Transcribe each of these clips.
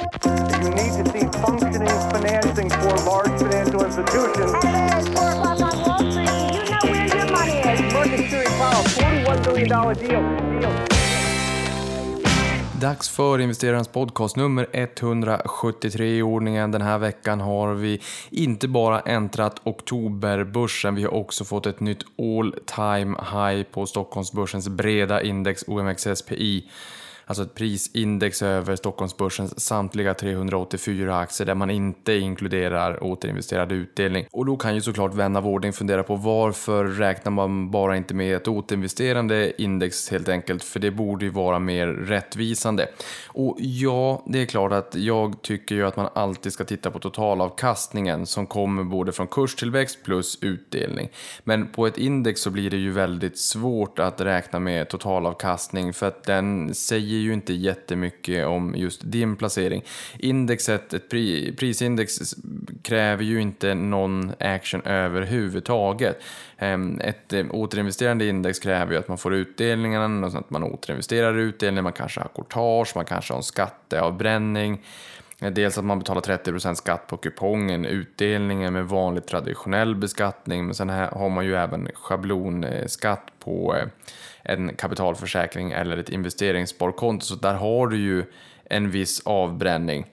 You need to see functioning financing for large financial institutions. Hello, it's 4 o'clock on Wall Street. You know where your money is. Market Security Powell, $41 billion deal. deal. Dags för investerarens podcast nummer 173 i ordningen. Den här veckan har vi inte bara äntrat oktoberbörsen, vi har också fått ett nytt all time high på Stockholmsbörsens breda index OMXSPI alltså ett prisindex över Stockholmsbörsens samtliga 384 aktier där man inte inkluderar återinvesterad utdelning. Och då kan ju såklart vän av ordning fundera på varför räknar man bara inte med ett återinvesterande index helt enkelt, för det borde ju vara mer rättvisande. Och ja, det är klart att jag tycker ju att man alltid ska titta på totalavkastningen som kommer både från kurstillväxt plus utdelning. Men på ett index så blir det ju väldigt svårt att räkna med totalavkastning för att den säger säger ju inte jättemycket om just din placering. Indexet, ett pri, prisindex kräver ju inte någon action överhuvudtaget. Ehm, ett eh, återinvesterande index kräver ju att man får utdelningen, att man återinvesterar utdelningen, man kanske har courtage, man kanske har en skatteavbränning. Eh, dels att man betalar 30% skatt på kupongen, utdelningen med vanlig traditionell beskattning, men sen har man ju även schablonskatt på eh, en kapitalförsäkring eller ett investeringssparkonto. Så där har du ju en viss avbränning.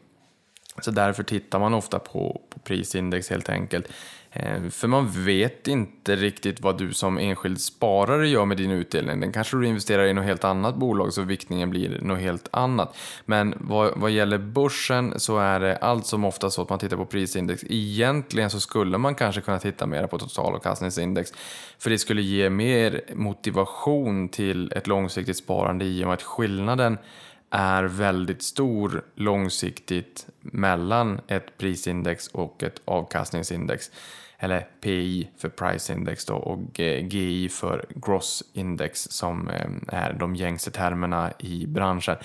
Så därför tittar man ofta på, på prisindex helt enkelt. Eh, för man vet inte riktigt vad du som enskild sparare gör med din utdelning. Den kanske du investerar i något helt annat bolag så viktningen blir något helt annat. Men vad, vad gäller börsen så är det allt som ofta så att man tittar på prisindex. Egentligen så skulle man kanske kunna titta mer på totalavkastningsindex. För det skulle ge mer motivation till ett långsiktigt sparande i och med att skillnaden är väldigt stor långsiktigt mellan ett prisindex och ett avkastningsindex. Eller PI för price index då och eh, GI för gross index som eh, är de gängse termerna i branschen.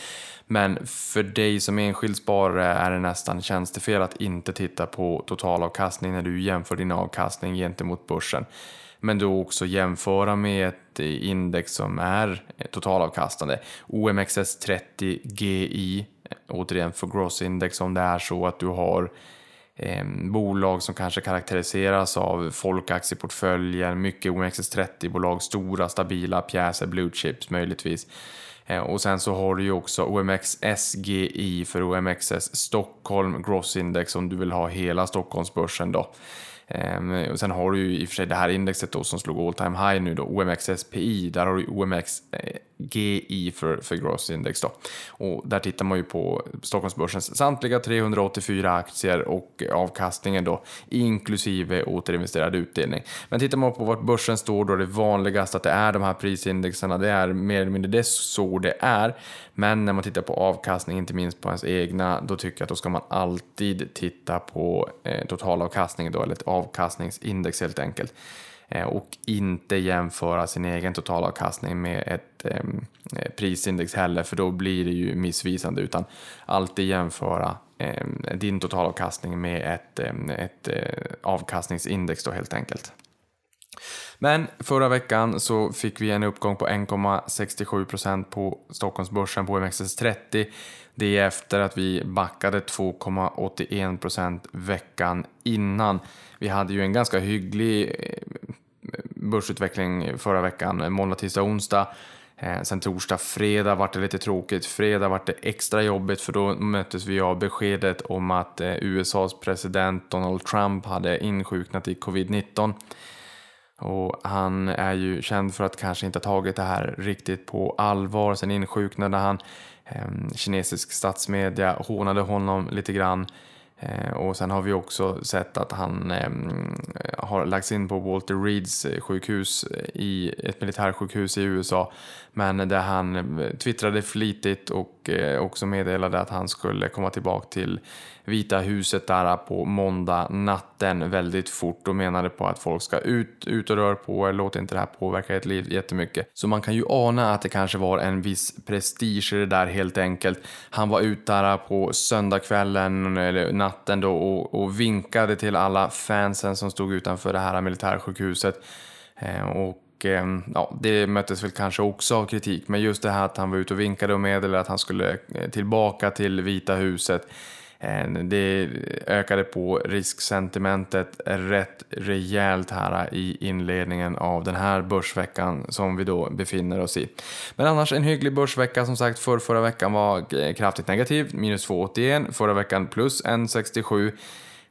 Men för dig som enskild sparare är det nästan tjänstefel att inte titta på totalavkastning när du jämför din avkastning gentemot börsen men då också jämföra med ett index som är totalavkastande. OMXS30 GI, återigen för gross index om det är så att du har eh, bolag som kanske karaktäriseras av folkaktieportföljer. mycket OMXS30-bolag, stora stabila pjäser, blue chips möjligtvis. Eh, och sen så har du ju också OMXSGI för OMXS Stockholm Gross Index om du vill ha hela Stockholmsbörsen då. Ehm, och sen har du ju i och för sig det här indexet då som slog all time high nu då, OMXSPI, där har du OMX eh, GI för, för gross index då. Och där tittar man ju på Stockholmsbörsens samtliga 384 aktier och avkastningen då, inklusive återinvesterad utdelning. Men tittar man på vart börsen står då är det vanligast att det är de här prisindexerna, det är mer eller mindre det så det är. Men när man tittar på avkastning, inte minst på ens egna, då tycker jag att då ska man alltid titta på eh, totalavkastning då, eller ett avkastningsindex helt enkelt. Eh, och inte jämföra sin egen totalavkastning med ett ehm, eh, prisindex heller, för då blir det ju missvisande, utan alltid jämföra eh, din totalavkastning med ett, eh, ett eh, avkastningsindex då helt enkelt. Men förra veckan så fick vi en uppgång på 1,67% på Stockholmsbörsen på OMXS30. Det är efter att vi backade 2,81% veckan innan. Vi hade ju en ganska hygglig eh, börsutveckling förra veckan, eh, måndag, tisdag, onsdag. Eh, sen torsdag, fredag vart det lite tråkigt. Fredag vart det extra jobbigt för då möttes vi av beskedet om att USAs president Donald Trump hade insjuknat i covid-19. Och han är ju känd för att kanske inte ha tagit det här riktigt på allvar. Sen insjuknade han. Ehm, kinesisk statsmedia hånade honom lite grann. Eh, och sen har vi också sett att han ehm, har lagts in på Walter Reeds eh, sjukhus eh, i ett militärsjukhus i USA. Men där han twittrade flitigt och också meddelade att han skulle komma tillbaka till Vita huset där på måndag natten väldigt fort och menade på att folk ska ut, ut och röra på er, låt inte det här påverka ert liv jättemycket. Så man kan ju ana att det kanske var en viss prestige i det där helt enkelt. Han var ut där på söndagskvällen eller natten då och, och vinkade till alla fansen som stod utanför det här militärsjukhuset. Eh, och eh, ja, det möttes väl kanske också av kritik. Men just det här att han var ute och vinkade och meddelade att han skulle eh, tillbaka till Vita huset. Eh, det ökade på risksentimentet rätt rejält här i inledningen av den här börsveckan som vi då befinner oss i. Men annars en hygglig börsvecka som sagt. För förra veckan var eh, kraftigt negativ, minus 2,81. Förra veckan plus 1,67.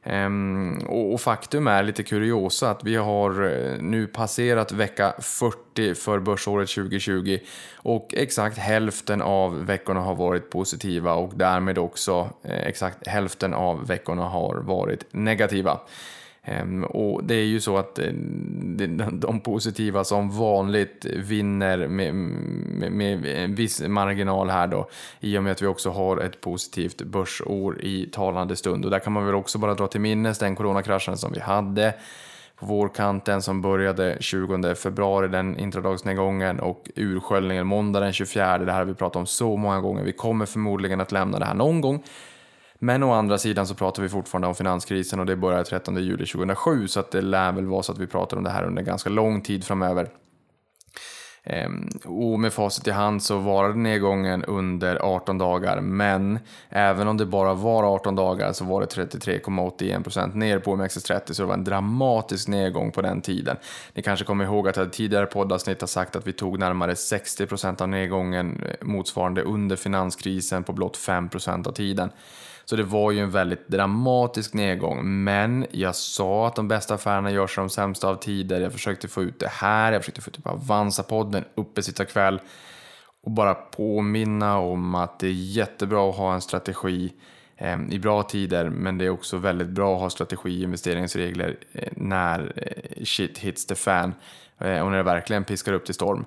Um, och, och, faktum är lite kuriosa att vi har eh, nu passerat vecka 40 för börsåret 2020 och exakt hälften av veckorna har varit positiva och därmed också eh, exakt hälften av veckorna har varit negativa. Ehm, och det är ju så att eh, de positiva som vanligt vinner med, med, med, en viss marginal här då i och med att vi också har ett positivt börsår i talande stund. Och där kan man väl också bara dra till minnes den coronakraschen som vi hade på vårkanten som började 20 februari, den intradagsnedgången och ursköljningen måndag den 24. Det här har vi pratat om så många gånger. Vi kommer förmodligen att lämna det här någon gång men å andra sidan så pratar vi fortfarande om finanskrisen och det började 13 juli 2007 så att det lär väl vara så att vi pratar om det här under ganska lång tid framöver. Ehm, och med facit i hand så varade nedgången under 18 dagar, men även om det bara var 18 dagar så var det 33,81% ner på OMXS30, så det var en dramatisk nedgång på den tiden. Ni kanske kommer ihåg att jag tidigare poddavsnitt har sagt att vi tog närmare 60% av nedgången eh, motsvarande under finanskrisen på blott 5% av tiden. Så det var ju en väldigt dramatisk nedgång. Men jag sa att de bästa affärerna görs de sämsta av tider. Jag försökte få ut det här, jag försökte få ut det på Avanza-podden, Uppesittarkväll. Och bara påminna om att det är jättebra att ha en strategi eh, i bra tider, men det är också väldigt bra att ha strategi och investeringsregler eh, när eh, shit hits the fan och när det verkligen piskar upp till storm.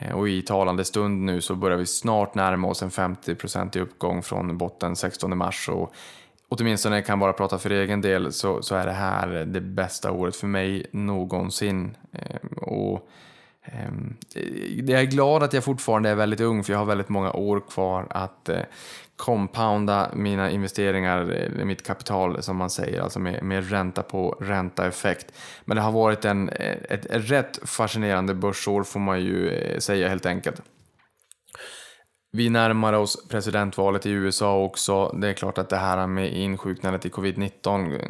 Eh, och i talande stund nu så börjar vi snart närma oss en 50 i uppgång från botten 16 mars. Och åtminstone kan bara prata för egen del så, så är det här det bästa året för mig någonsin. Eh, och ehm, jag är glad att jag fortfarande är väldigt ung för jag har väldigt många år kvar att eh, compounda mina investeringar, eh, mitt kapital som man säger, alltså med, med ränta på ränta-effekt. Men det har varit en, eh, ett, ett rätt fascinerande börsår får man ju eh, säga helt enkelt. Vi närmar oss presidentvalet i USA också. Det är klart att det här med insjuknandet i covid-19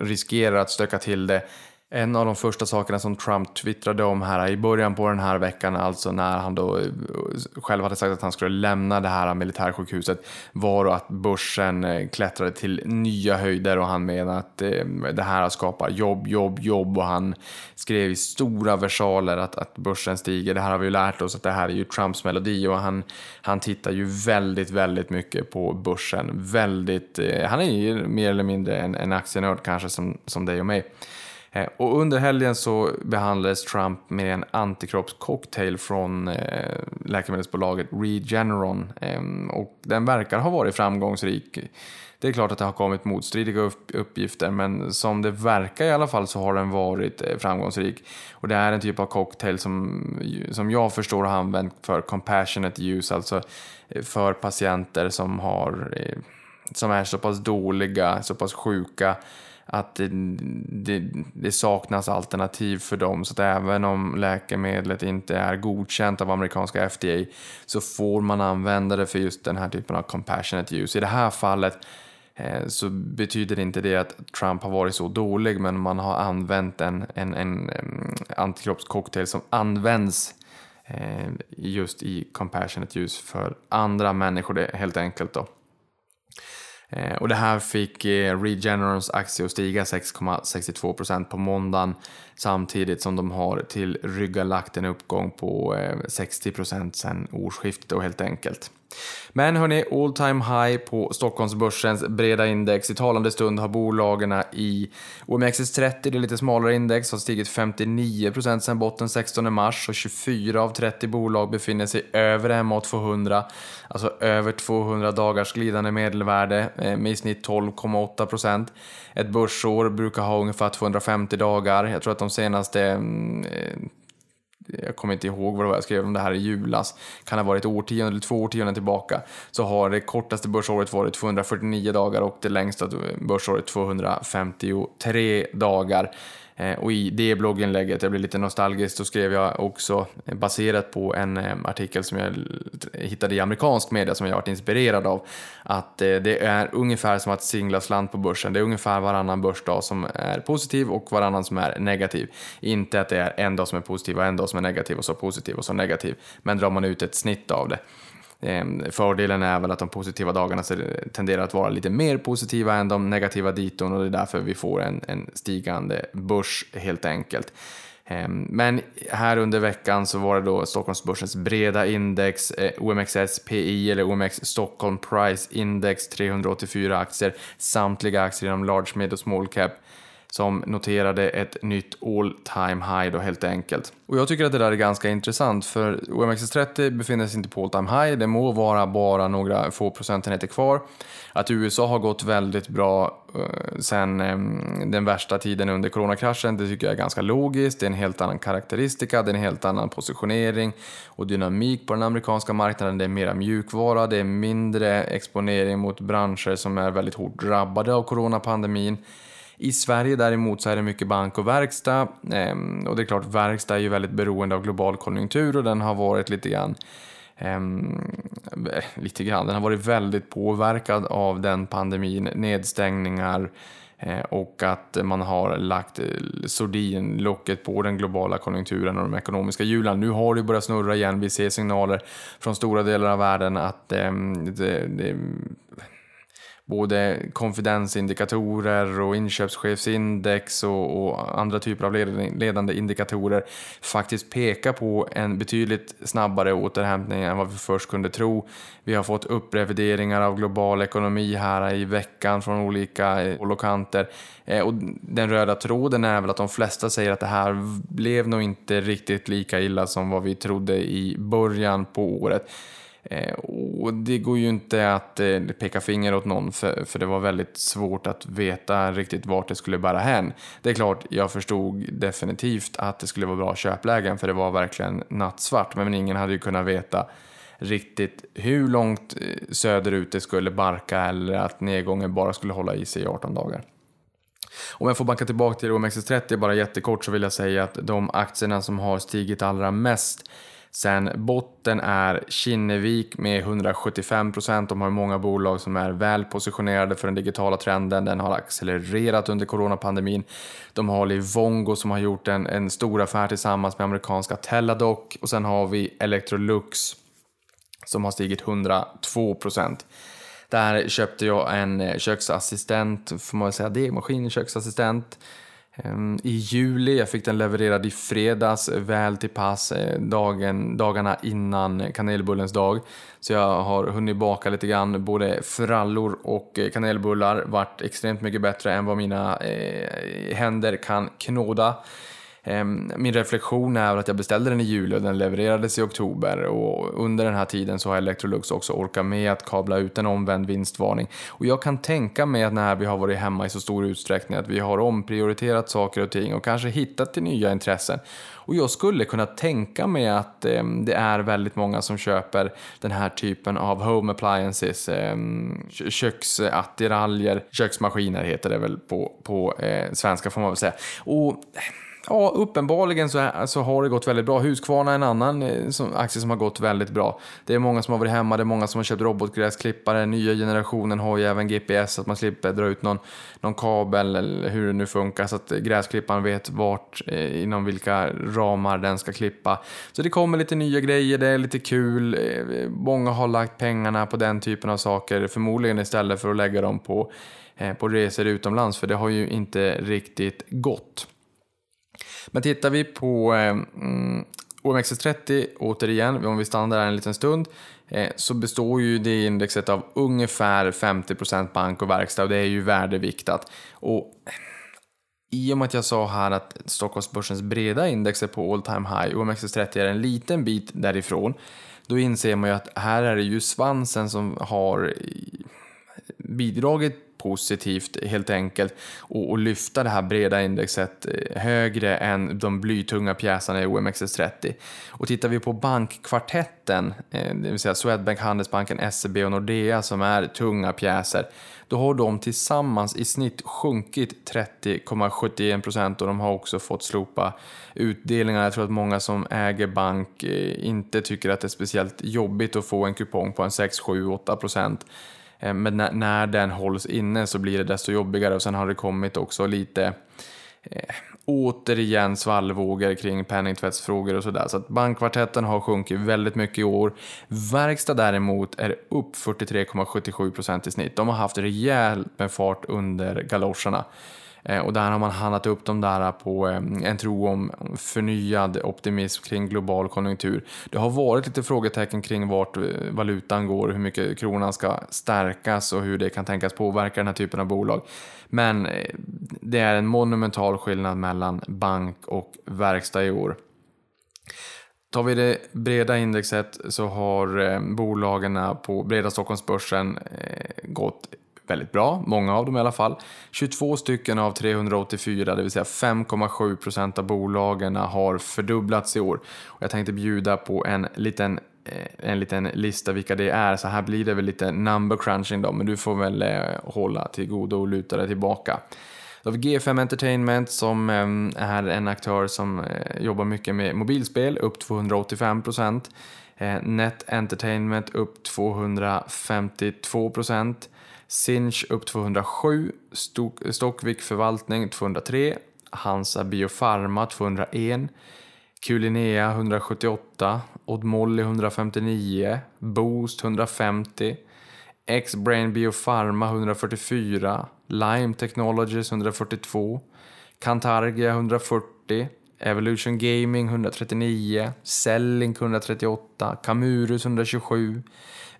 riskerar att stöka till det en av de första sakerna som Trump twittrade om här i början på den här veckan, alltså när han då eh, själv hade sagt att han skulle lämna det här militärsjukhuset, var att börsen eh, klättrade till nya höjder och han menade att eh, det här skapar jobb, jobb, jobb och han skrev i stora versaler att, att börsen stiger. Det här har vi ju lärt oss att det här är ju Trumps melodi och han, han tittar ju väldigt, väldigt mycket på börsen. Väldigt, han är ju mer eller mindre en, en aktienörd kanske som, som dig och mig. Eh, och under helgen så behandlades Trump med en antikroppscocktail från eh, läkemedelsbolaget Regeneron ehm, och den verkar ha varit framgångsrik. Det är klart att det har kommit motstridiga uppgifter men som det verkar i alla fall så har den varit eh, framgångsrik. Och det är en typ av cocktail som, som jag förstår har använt för compassionate use, alltså för patienter som, har, som är så pass dåliga, så pass sjuka att det, det, det, saknas alternativ för dem. Så att även om läkemedlet inte är godkänt av amerikanska FDA så får man använda det för just den här typen av compassionate use. I det här fallet eh, så betyder inte det att Trump har varit så dålig men man har använt en, en, en, eh, antikroppscocktail som används eh, just i compassionate use för andra människor helt enkelt. då. Eh, och det här fick eh, Regenerons aktie att stiga 6,62% på måndagen samtidigt som de har till rygga lagt en uppgång på eh, 60% sedan årsskiftet och helt enkelt. Men hörni, all time high på Stockholmsbörsens breda index. I talande stund har bolagen i OMXS30, det lite smalare index, har stigit 59% sedan botten 16 mars och 24 av 30 bolag befinner sig över MA200, alltså över 200 dagars glidande medelvärde eh, med i snitt 12,8%. Ett börsår brukar ha ungefär 250 dagar. Jag tror att de senaste mm, eh, jag kommer inte ihåg vad det var. Jag skrev om det här i julas, kan ha varit årtionde eller två årtionden tillbaka, så har det kortaste börsåret varit 249 dagar och det längsta börsåret 253 dagar. Eh, och i det blogginlägget, jag blev lite nostalgisk, då skrev jag också eh, baserat på en eh, artikel som jag hittade i amerikansk media som jag varit inspirerad av. Att det är ungefär som att singla slant på börsen. Det är ungefär varannan börsdag som är positiv och varannan som är negativ. Inte att det är en dag som är positiv och en dag som är negativ och så positiv och så negativ. Men drar man ut ett snitt av det. Ehm, fördelen är väl att de positiva dagarna tenderar att vara lite mer positiva än de negativa diton och det är därför vi får en, en stigande börs helt enkelt. Ehm, men här under veckan så var det då Stockholmsbörsens breda index, eh, OMXS-PI eller OMX Stockholm Price Index 384 aktier, samtliga aktier inom large, mid och small cap som noterade ett nytt all time high då helt enkelt. Och jag tycker att det där är ganska intressant för OMXS30 befinner sig inte på all time high, det må vara bara några få procentenheter kvar. Att USA har gått väldigt bra uh, sen um, den värsta tiden under coronakraschen, det tycker jag är ganska logiskt. Det är en helt annan karaktäristika, det är en helt annan positionering och dynamik på den amerikanska marknaden. Det är mera mjukvara, det är mindre exponering mot branscher som är väldigt hårt drabbade av coronapandemin. I Sverige däremot så är det mycket bank och verkstad ehm, och det är klart verkstad är ju väldigt beroende av global konjunktur och den har varit lite grann Um, lite grann. Den har varit väldigt påverkad av den pandemin, nedstängningar eh, och att man har lagt sordin, sordinlocket på den globala konjunkturen och de ekonomiska hjulen. Nu har det börjat snurra igen. Vi ser signaler från stora delar av världen att um, det, det både konfidensindikatorer och inköpschefsindex och, och, andra typer av ledande indikatorer faktiskt pekar på en betydligt snabbare återhämtning än vad vi först kunde tro. Vi har fått upprevideringar av global ekonomi här i veckan från olika eh, håll och kanter. Eh, och den röda tråden är väl att de flesta säger att det här blev nog inte riktigt lika illa som vad vi trodde i början på året. Eh, och det går ju inte att eh, peka finger åt någon för, för det var väldigt svårt att veta riktigt vart det skulle bära hän. Det är klart, jag förstod definitivt att det skulle vara bra köplägen för det var verkligen nattsvart, men ingen hade ju kunnat veta riktigt hur långt eh, söderut det skulle barka eller att nedgången bara skulle hålla i sig i 18 dagar. Om jag får backa tillbaka till OMXS30 bara jättekort så vill jag säga att de aktierna som har stigit allra mest Sen botten är Kinnevik med 175 procent. De har många bolag som är väl positionerade för den digitala trenden. Den har accelererat under coronapandemin. De har Livongo som har gjort en, en stor affär tillsammans med amerikanska Teladoc och sen har vi Electrolux som har stigit 102 procent. Där köpte jag en eh, köksassistent, får man säga det, maskin köksassistent Ehm, i juli. Jag fick den levererad i fredags, väl till pass eh, dagen, dagarna innan kanelbullens dag. Så jag har hunnit baka lite grann, både frallor och eh, kanelbullar. Vart extremt mycket bättre än vad mina eh, händer kan knåda. Ehm, min reflektion är att jag beställde den i juli och den levererades i oktober och under den här tiden så har Electrolux också orkat med att kabla ut en omvänd vinstvarning. Och jag kan tänka mig att när vi har varit hemma i så stor utsträckning att vi har omprioriterat saker och ting och kanske hittat till nya intressen. Och jag skulle kunna tänka mig att eh, det är väldigt många som köper den här typen av home appliances, eh, köksattiraljer, köksmaskiner heter det väl på, på eh, svenska får man väl säga. Och Ja, uppenbarligen så, är, så har det gått väldigt bra. Husqvarna är en annan eh, som, aktie som har gått väldigt bra. Det är många som har varit hemma, det är många som har köpt robotgräsklippare. Nya generationen har ju även GPS så att man slipper dra ut någon, någon kabel eller hur det nu funkar så att gräsklipparen vet vart, eh, inom vilka ramar den ska klippa. Så det kommer lite nya grejer, det är lite kul. Eh, många har lagt pengarna på den typen av saker, förmodligen istället för att lägga dem på, eh, på resor utomlands, för det har ju inte riktigt gått. Men tittar vi på eh, mm, OMXS30 återigen, om vi stannar där en liten stund, eh, så består ju det indexet av ungefär 50% bank och verkstad och det är ju värdeviktat. Och i och med att jag sa här att Stockholmsbörsens breda index är på all time high OMXS30 är en liten bit därifrån, då inser man ju att här är det ju svansen som har bidragit positivt helt enkelt och, och lyfta det här breda indexet eh, högre än de blytunga pjäserna i OMXS30. Och tittar vi på bankkvartetten, eh, det vill säga Swedbank, Handelsbanken, SEB och Nordea som är tunga pjäser, då har de tillsammans i snitt sjunkit 30,71 procent och de har också fått slopa utdelningar. Jag tror att många som äger bank eh, inte tycker att det är speciellt jobbigt att få en kupong på en 6, 7, 8 procent. Eh, men när, när den hålls inne så blir det desto jobbigare och sen har det kommit också lite eh, återigen svallvågor kring penningtvättsfrågor och sådär. Så att bankkvartetten har sjunkit väldigt mycket i år. Verkstad däremot är upp 43,77 procent i snitt. De har haft rejält med fart under galoscherna. Eh, och där har man handlat upp de där på eh, en tro om förnyad optimism kring global konjunktur. Det har varit lite frågetecken kring vart eh, valutan går, hur mycket kronan ska stärkas och hur det kan tänkas påverka den här typen av bolag. Men det är en monumental skillnad mellan bank och verkstad i år. Tar vi det breda indexet så har bolagen på breda Stockholmsbörsen gått väldigt bra, många av dem i alla fall. 22 stycken av 384, det vill säga 5,7 procent av bolagen har fördubblats i år. Och jag tänkte bjuda på en liten eh, en liten lista vilka det är, så här blir det väl lite number crunching då, men du får väl eh, hålla till godo och luta dig tillbaka. Då har vi G5 Entertainment som eh, är en aktör som jobbar mycket med mobilspel, upp 285 procent. Net Entertainment upp 252 procent. Sinch upp 207, Stockvik Förvaltning 203, Hansa Biofarma 201, Kulinea 178, Odd Molly 159, Boost 150, X-Brain Biofarma 144, Lime Technologies 142, Cantargia 140, Evolution Gaming 139, Selling 138, Camurus 127,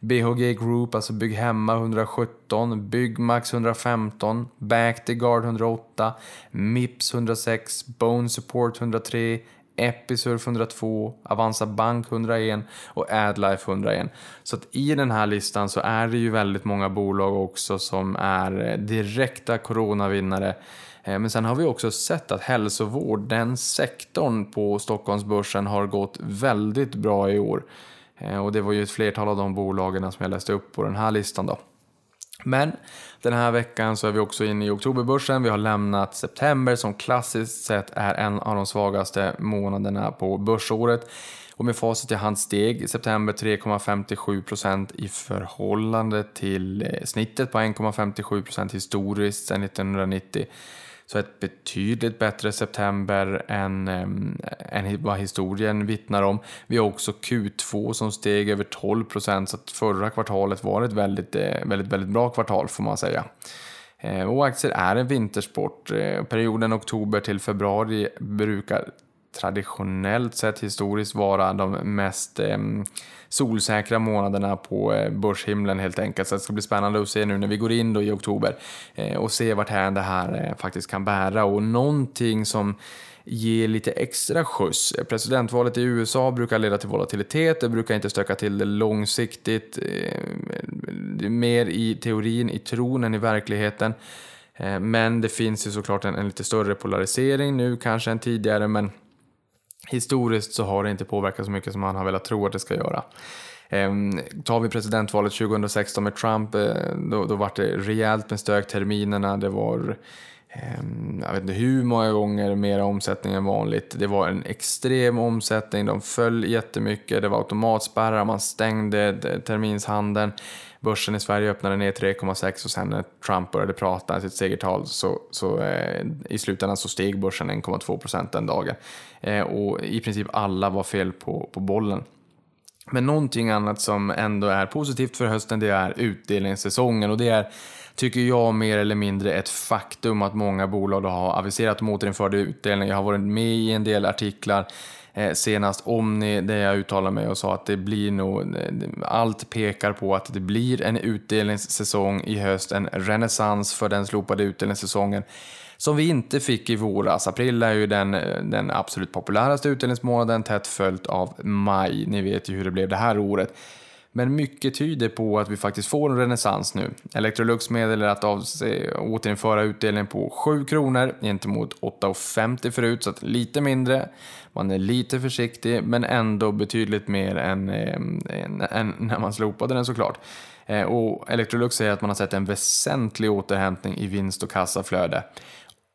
BHG Group, alltså Bygg Hemma 117, Byggmax 115, Back the Guard 108, Mips 106, Bone Support 103, Episurf 102, Avanza Bank 101 och Adlife 101. Så att i den här listan så är det ju väldigt många bolag också som är eh, direkta coronavinnare. Eh, men sen har vi också sett att hälsovård, den sektorn på Stockholmsbörsen har gått väldigt bra i år. Eh, och det var ju ett flertal av de bolagen som jag läste upp på den här listan då. Men den här veckan så är vi också inne i oktoberbörsen. Vi har lämnat september som klassiskt sett är en av de svagaste månaderna på börsåret. Och med facit i hand steg september 3,57% i förhållande till eh, snittet på 1,57% historiskt sedan 1990. Så ett betydligt bättre september än, eh, än vad historien vittnar om. Vi har också Q2 som steg över 12 procent så att förra kvartalet var ett väldigt, eh, väldigt, väldigt bra kvartal får man säga. Eh, och aktier är en vintersport. Eh, perioden oktober till februari brukar traditionellt sett historiskt vara de mest eh, solsäkra månaderna på eh, börshimlen helt enkelt. Så det ska bli spännande att se nu när vi går in då i oktober eh, och se vart här det här eh, faktiskt kan bära och någonting som ger lite extra skjuts. Presidentvalet i USA brukar leda till volatilitet, det brukar inte stöka till det långsiktigt. Eh, mer i teorin, i tron än i verkligheten. Eh, men det finns ju såklart en, en lite större polarisering nu kanske än tidigare, men historiskt så har det inte påverkat så mycket som man har velat tro att det ska göra. Ehm, tar vi presidentvalet 2016 med Trump, eh, då, då var det rejält med stök terminerna. Det var ehm, jag vet inte hur många gånger mer omsättning än vanligt. Det var en extrem omsättning, de föll jättemycket, det var automatspärrar, man stängde terminshandeln. Börsen i Sverige öppnade ner 3,6 och sen när Trump började prata sitt segertal så, så eh, i slutändan så steg börsen 1,2 procent den dagen. Eh, och i princip alla var fel på, på bollen. Men någonting annat som ändå är positivt för hösten det är utdelningssäsongen och det är tycker jag mer eller mindre ett faktum att många bolag har aviserat om återinförd utdelning. Jag har varit med i en del artiklar Eh, senast Omni där jag uttalade mig och sa att det blir nog, allt pekar på att det blir en utdelningssäsong i höst, en renässans för den slopade utdelningssäsongen som vi inte fick i våras. April är ju den, den absolut populäraste utdelningsmånaden tätt följt av maj. Ni vet ju hur det blev det här året. Men mycket tyder på att vi faktiskt får en renässans nu. Electrolux meddelar att avse återinföra utdelningen på 7 kronor gentemot 8,50 förut, så att lite mindre. Man är lite försiktig, men ändå betydligt mer än, eh, än, än när man slopade den såklart. Eh, och Electrolux säger att man har sett en väsentlig återhämtning i vinst och kassaflöde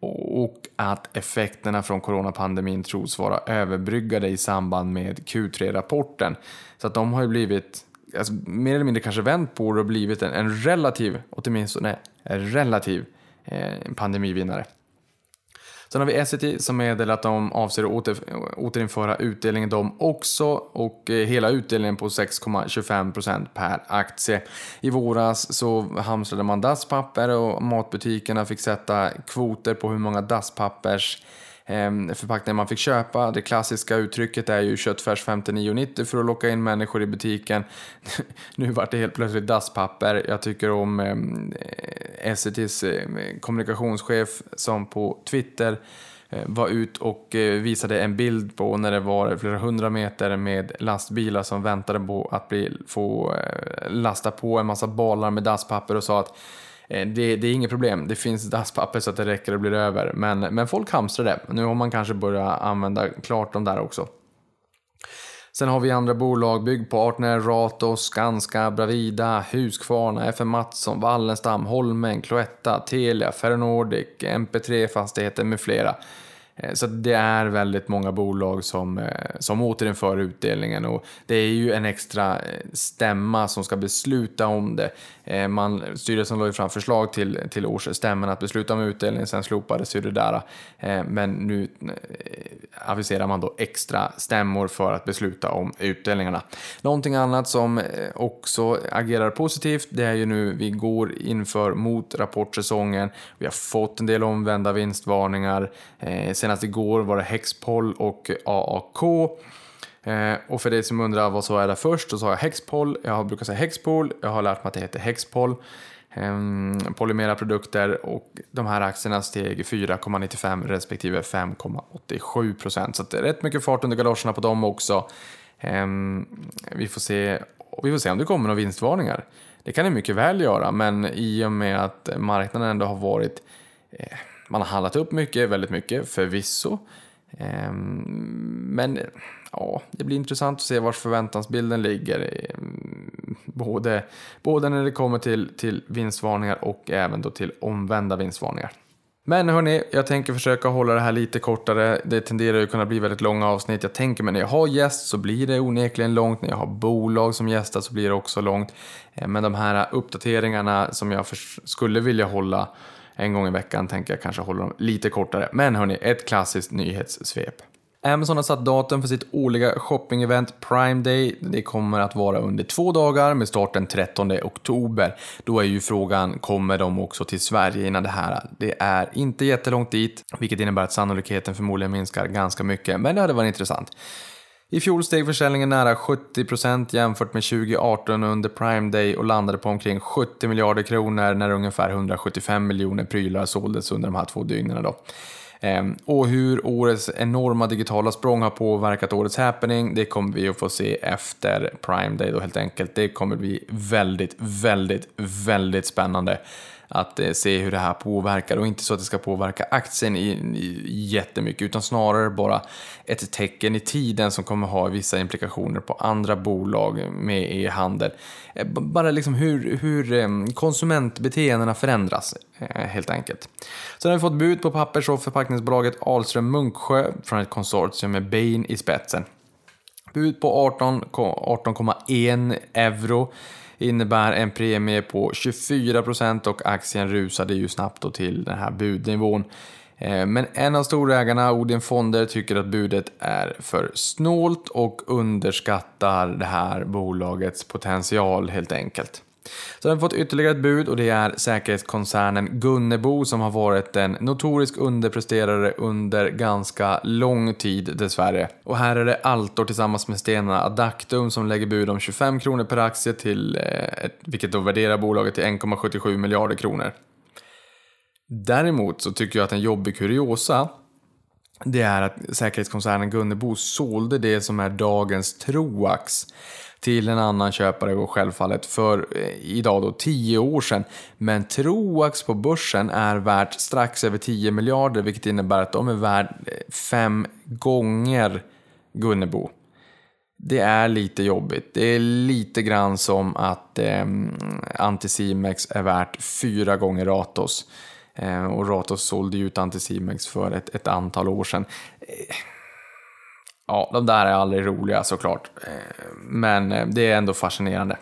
och att effekterna från coronapandemin tros vara överbryggade i samband med Q3-rapporten. Så att de har ju blivit, alltså, mer eller mindre kanske vänt på det och blivit en, en relativ, åtminstone en relativ eh, pandemivinnare. Sen har vi Essity som meddelar att de avser att åter, återinföra utdelningen de också och eh, hela utdelningen på 6,25% per aktie. I våras så hamstrade man dasspapper och matbutikerna fick sätta kvoter på hur många dasspappers Ehm, förpackningar man fick köpa. Det klassiska uttrycket är ju köttfärs 59,90 för att locka in människor i butiken. nu vart det helt plötsligt dasspapper. Jag tycker om ehm, eh, SCTs eh, kommunikationschef som på Twitter eh, var ut och eh, visade en bild på när det var flera hundra meter med lastbilar som väntade på att bli, få lasta på en massa balar med dasspapper och sa att Eh, det, det, är inget problem, det finns dasspapper så att det räcker och blir över. Men, men folk hamstrar det. Nu har man kanske börjat använda klart de där också. Sen har vi andra bolag, Byggpartner, Ratos, Skanska, Bravida, Husqvarna, FM Mattsson, Wallenstam, Holmen, Cloetta, Telia, Ferronordic, MP3 Fastigheter med flera. Eh, så det är väldigt många bolag som, eh, som återinför utdelningen och det är ju en extra stämma som ska besluta om det. Eh, man, styrelsen lade fram förslag till, till årsstämman att besluta om utdelning, sen slopades ju det där. Eh, men nu eh, aviserar man då extra stämmor för att besluta om utdelningarna. Någonting annat som också agerar positivt, det är ju nu vi går inför mot rapportsäsongen. Vi har fått en del omvända vinstvarningar. Senast igår var det Hexpol och AAK. Eh, och för dig som undrar vad så är det först, så sa jag Hexpol, jag brukar säga Hexpol, jag har lärt mig att det heter Hexpol. Eh, polymera produkter och de här aktierna steg 4,95 respektive 5,87 procent. Så det är rätt mycket fart under galoscherna på dem också. Eh, vi, får se, vi får se om det kommer några vinstvarningar. Det kan det mycket väl göra, men i och med att marknaden ändå har varit eh, man har handlat upp mycket, väldigt mycket, förvisso. Ehm, men ja, det blir intressant att se var förväntansbilden ligger. Mm, både, både när det kommer till, till vinstvarningar och även då till omvända vinstvarningar. Men hörni, jag tänker försöka hålla det här lite kortare. Det tenderar ju kunna bli väldigt långa avsnitt. Jag tänker mig när jag har gäst så blir det onekligen långt. När jag har bolag som gästar så blir det också långt. Eh, men de här uppdateringarna som jag skulle vilja hålla en gång i veckan tänker jag kanske hålla dem lite kortare. Men hörni, ett klassiskt nyhetssvep. Amazon har satt datum för sitt årliga shopping-event Prime Day. Det kommer att vara under två dagar med start den 13 oktober. Då är ju frågan, kommer de också till Sverige innan det här? Det är inte jättelångt dit, vilket innebär att sannolikheten förmodligen minskar ganska mycket, men det hade varit intressant. I fjol steg försäljningen nära 70% jämfört med 2018 under Prime Day och landade på omkring 70 miljarder kronor när ungefär 175 miljoner prylar såldes under de här två dygnen. Då. Ehm, och hur årets enorma digitala språng har påverkat årets happening, det kommer vi att få se efter Prime Day då helt enkelt. Det kommer bli väldigt, väldigt, väldigt spännande att eh, se hur det här påverkar och inte så att det ska påverka aktien i, i, jättemycket utan snarare bara ett tecken i tiden som kommer ha vissa implikationer på andra bolag med e-handel. Eh, bara liksom hur, hur eh, konsumentbeteendena förändras helt enkelt. Sen har vi fått bud på pappers och förpackningsbolaget Ahlström Munksjö från ett konsortium med Bain i spetsen. Bud på 18,1 18, euro innebär en premie på 24% och aktien rusade ju snabbt då till den här budnivån. Eh, men en av storägarna, Odin Fonder, tycker att budet är för snålt och underskattar det här bolagets potential helt enkelt. Så har vi fått ytterligare ett bud och det är säkerhetskoncernen Gunnebo som har varit en notorisk underpresterare under ganska lång tid dessvärre. Och här är det Altor tillsammans med Stena Adactum som lägger bud om 25 kronor per aktie till, eh, vilket då värderar bolaget till 1,77 miljarder kronor. Däremot så tycker jag att en jobbig kuriosa det är att säkerhetskoncernen Gunnebo sålde det som är dagens Troax till en annan köpare och självfallet för eh, idag då 10 år sedan. Men Troax på börsen är värt strax över 10 miljarder vilket innebär att de är värd eh, fem gånger Gunnebo. Det är lite jobbigt. Det är lite grann som att eh, Anticimex är värt fyra gånger Ratos. Eh, och Ratos sålde ju ut Anticimex för ett, ett antal år sedan. Eh, Ja, de där är aldrig roliga såklart. Eh, men eh, det är ändå fascinerande.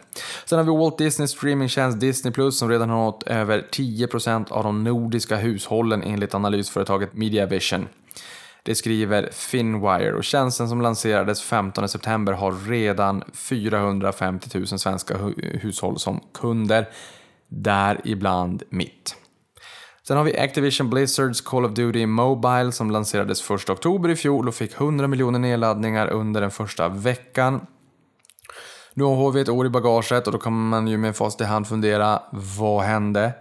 Sen har vi Walt Disney streamingtjänst Disney Plus som redan har nått över 10% av de nordiska hushållen enligt analysföretaget Mediavision. Det skriver Finwire och tjänsten som lanserades 15 september har redan 450 000 svenska hushåll som kunder, däribland mitt. Sen har vi Activision Blizzards Call of Duty Mobile som lanserades 1 oktober i fjol och fick 100 miljoner nedladdningar under den första veckan. Nu har vi ett år i bagaget och då kan man ju med fast i hand fundera, vad hände?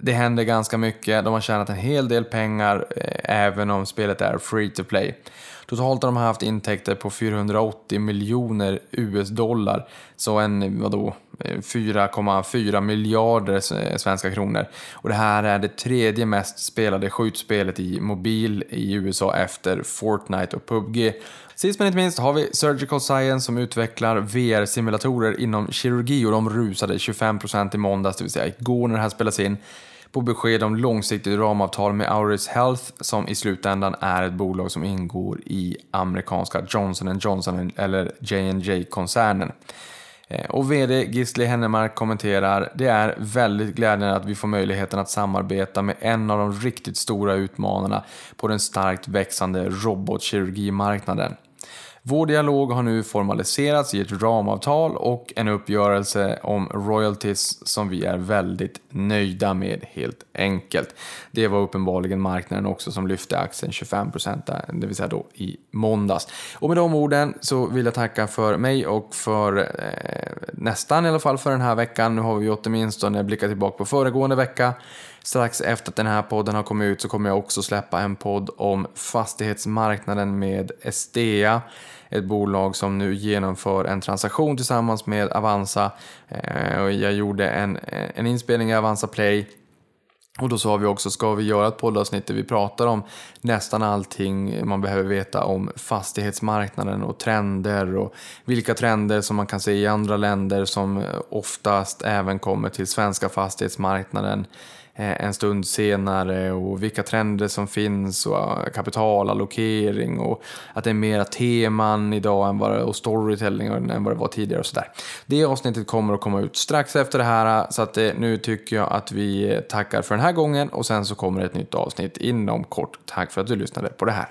Det hände ganska mycket, de har tjänat en hel del pengar eh, även om spelet är free to play. Totalt har de haft intäkter på 480 miljoner US-dollar, så en, vadå, eh, 4,4 miljarder eh, svenska kronor. Och det här är det tredje mest spelade skjutspelet i mobil i USA efter Fortnite och PubG. Sist men inte minst har vi Surgical Science som utvecklar VR-simulatorer inom kirurgi och de rusade 25% i måndags, det vill säga igår när det här spelas in på besked om långsiktigt ramavtal med Auris Health som i slutändan är ett bolag som ingår i amerikanska Johnson Johnson eller J&J koncernen eh, Och VD Gisli Hennemark kommenterar, det är väldigt glädjande att vi får möjligheten att samarbeta med en av de riktigt stora utmanarna på den starkt växande robotkirurgimarknaden. Vår dialog har nu formaliserats i ett ramavtal och en uppgörelse om royalties som vi är väldigt nöjda med helt enkelt. Det var uppenbarligen marknaden också som lyfte aktien 25% eh, det vill säga då i måndags. Och med de orden så vill jag tacka för mig och för eh, nästan i alla fall för den här veckan. Nu har vi åtminstone blickat tillbaka på föregående vecka. Strax efter att den här podden har kommit ut så kommer jag också släppa en podd om fastighetsmarknaden med Estea ett bolag som nu genomför en transaktion tillsammans med Avanza. Eh, jag gjorde en, eh, en inspelning i Avanza Play och då sa vi också, ska vi göra ett poddavsnitt där vi pratar om nästan allting man behöver veta om fastighetsmarknaden och trender och vilka trender som man kan se i andra länder som oftast även kommer till svenska fastighetsmarknaden. En stund senare och vilka trender som finns och kapitalallokering och att det är mera teman idag än vad, och storytelling än vad det var tidigare och sådär. Det avsnittet kommer att komma ut strax efter det här så att nu tycker jag att vi tackar för den här gången och sen så kommer ett nytt avsnitt inom kort. Tack för att du lyssnade på det här.